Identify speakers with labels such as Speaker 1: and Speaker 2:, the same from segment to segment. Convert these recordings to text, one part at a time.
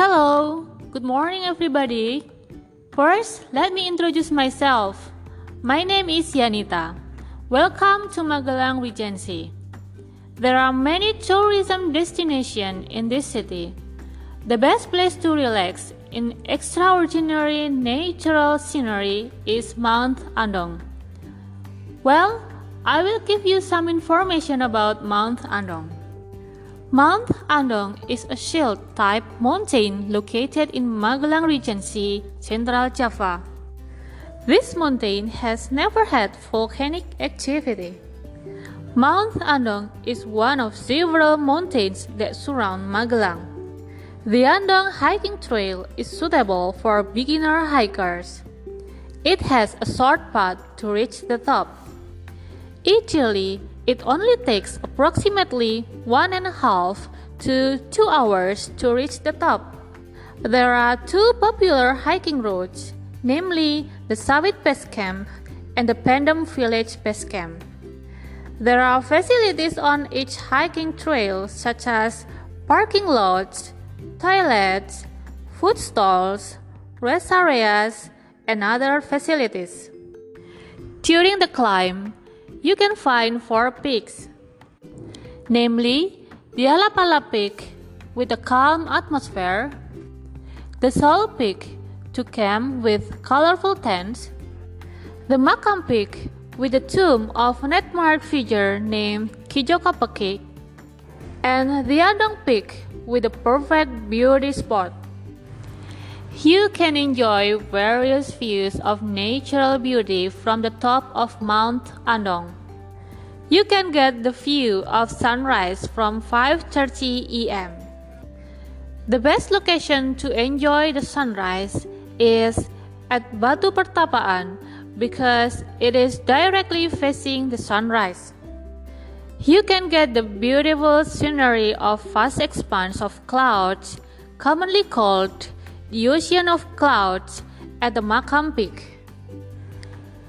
Speaker 1: Hello, good morning, everybody. First, let me introduce myself. My name is Yanita. Welcome to Magelang Regency. There are many tourism destinations in this city. The best place to relax in extraordinary natural scenery is Mount Andong. Well, I will give you some information about Mount Andong. Mount Andong is a shield type mountain located in Magelang Regency, Central Java. This mountain has never had volcanic activity. Mount Andong is one of several mountains that surround Magelang. The Andong hiking trail is suitable for beginner hikers. It has a short path to reach the top. Ideally, it only takes approximately one and a half to two hours to reach the top. There are two popular hiking routes, namely the Sawit Base Camp and the Pendem Village Base Camp. There are facilities on each hiking trail, such as parking lots, toilets, food stalls, rest areas, and other facilities. During the climb, you can find four peaks, namely the Alapala Peak with a calm atmosphere, the Sol Peak to camp with colorful tents, the Makam Peak with the tomb of an admired figure named Ki Joko Pekik, and the Andong Peak with a perfect beauty spot. You can enjoy various views of natural beauty from the top of Mount Andong. You can get the view of sunrise from 5:30 am. The best location to enjoy the sunrise is at Batu Pertapaan because it is directly facing the sunrise. You can get the beautiful scenery of vast expanse of clouds, commonly called the ocean of clouds, at the Makam Peak.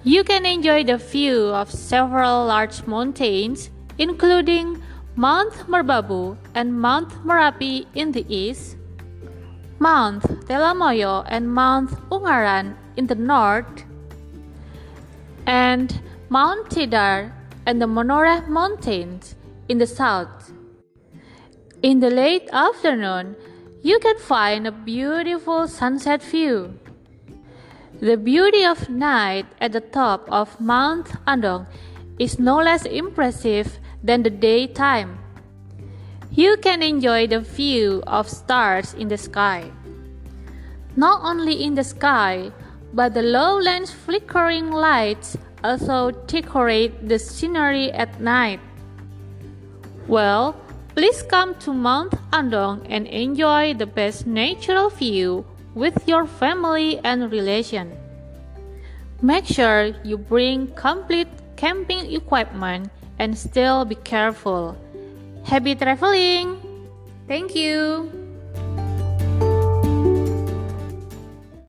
Speaker 1: You can enjoy the view of several large mountains, including Mount Merbabu and Mount Merapi in the east, Mount Telomoyo and Mount Ungaran in the north, and Mount Tidar and the Menoreh Mountains in the south. In the late afternoon, you can find a beautiful sunset view. The beauty of night at the top of Mount Andong is no less impressive than the daytime. You can enjoy the view of stars in the sky. Not only in the sky, but the lowlands flickering lights also decorate the scenery at night. Well, please come to Mount Andong and enjoy the best natural view with your family and relation. Make sure you bring complete camping equipment and still be careful. Happy traveling! Thank you!